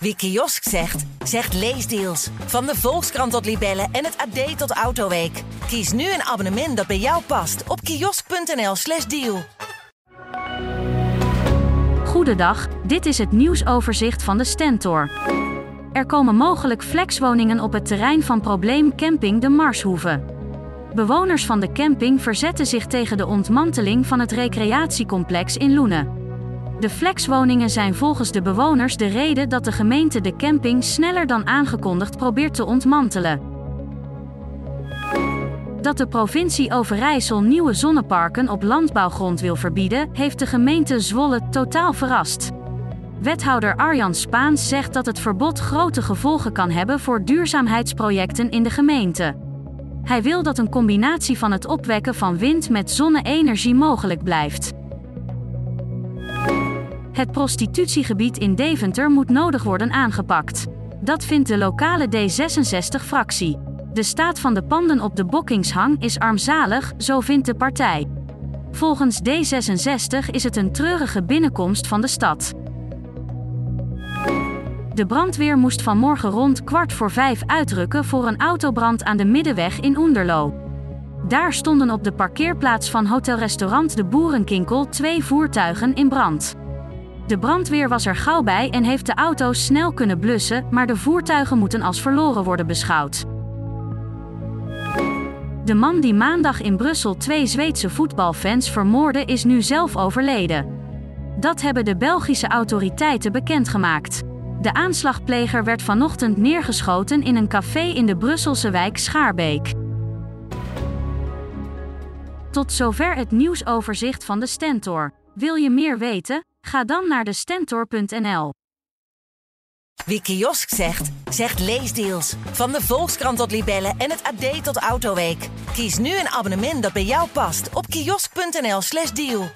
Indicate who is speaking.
Speaker 1: Wie kiosk zegt, zegt leesdeals. Van de Volkskrant tot Libellen en het AD tot Autoweek. Kies nu een abonnement dat bij jou past op kiosk.nl/slash deal.
Speaker 2: Goedendag, dit is het nieuwsoverzicht van de Stentor. Er komen mogelijk flexwoningen op het terrein van probleem camping de Marshoeve. Bewoners van de camping verzetten zich tegen de ontmanteling van het recreatiecomplex in Loenen. De flexwoningen zijn volgens de bewoners de reden dat de gemeente de camping sneller dan aangekondigd probeert te ontmantelen. Dat de provincie Overijssel nieuwe zonneparken op landbouwgrond wil verbieden, heeft de gemeente Zwolle totaal verrast. Wethouder Arjan Spaans zegt dat het verbod grote gevolgen kan hebben voor duurzaamheidsprojecten in de gemeente. Hij wil dat een combinatie van het opwekken van wind met zonne-energie mogelijk blijft. Het prostitutiegebied in Deventer moet nodig worden aangepakt. Dat vindt de lokale D66-fractie. De staat van de panden op de Bokkingshang is armzalig, zo vindt de partij. Volgens D66 is het een treurige binnenkomst van de stad. De brandweer moest vanmorgen rond kwart voor vijf uitrukken voor een autobrand aan de Middenweg in Oenderlo. Daar stonden op de parkeerplaats van hotelrestaurant De Boerenkinkel twee voertuigen in brand. De brandweer was er gauw bij en heeft de auto's snel kunnen blussen, maar de voertuigen moeten als verloren worden beschouwd. De man die maandag in Brussel twee Zweedse voetbalfans vermoordde is nu zelf overleden. Dat hebben de Belgische autoriteiten bekendgemaakt. De aanslagpleger werd vanochtend neergeschoten in een café in de Brusselse wijk Schaarbeek. Tot zover het nieuwsoverzicht van de Stentor. Wil je meer weten? Ga dan naar de Stentor.nl.
Speaker 1: Wie kiosk zegt, zegt leesdeals. Van de Volkskrant tot Libellen en het AD tot Autoweek. Kies nu een abonnement dat bij jou past op kiosk.nl/slash deal.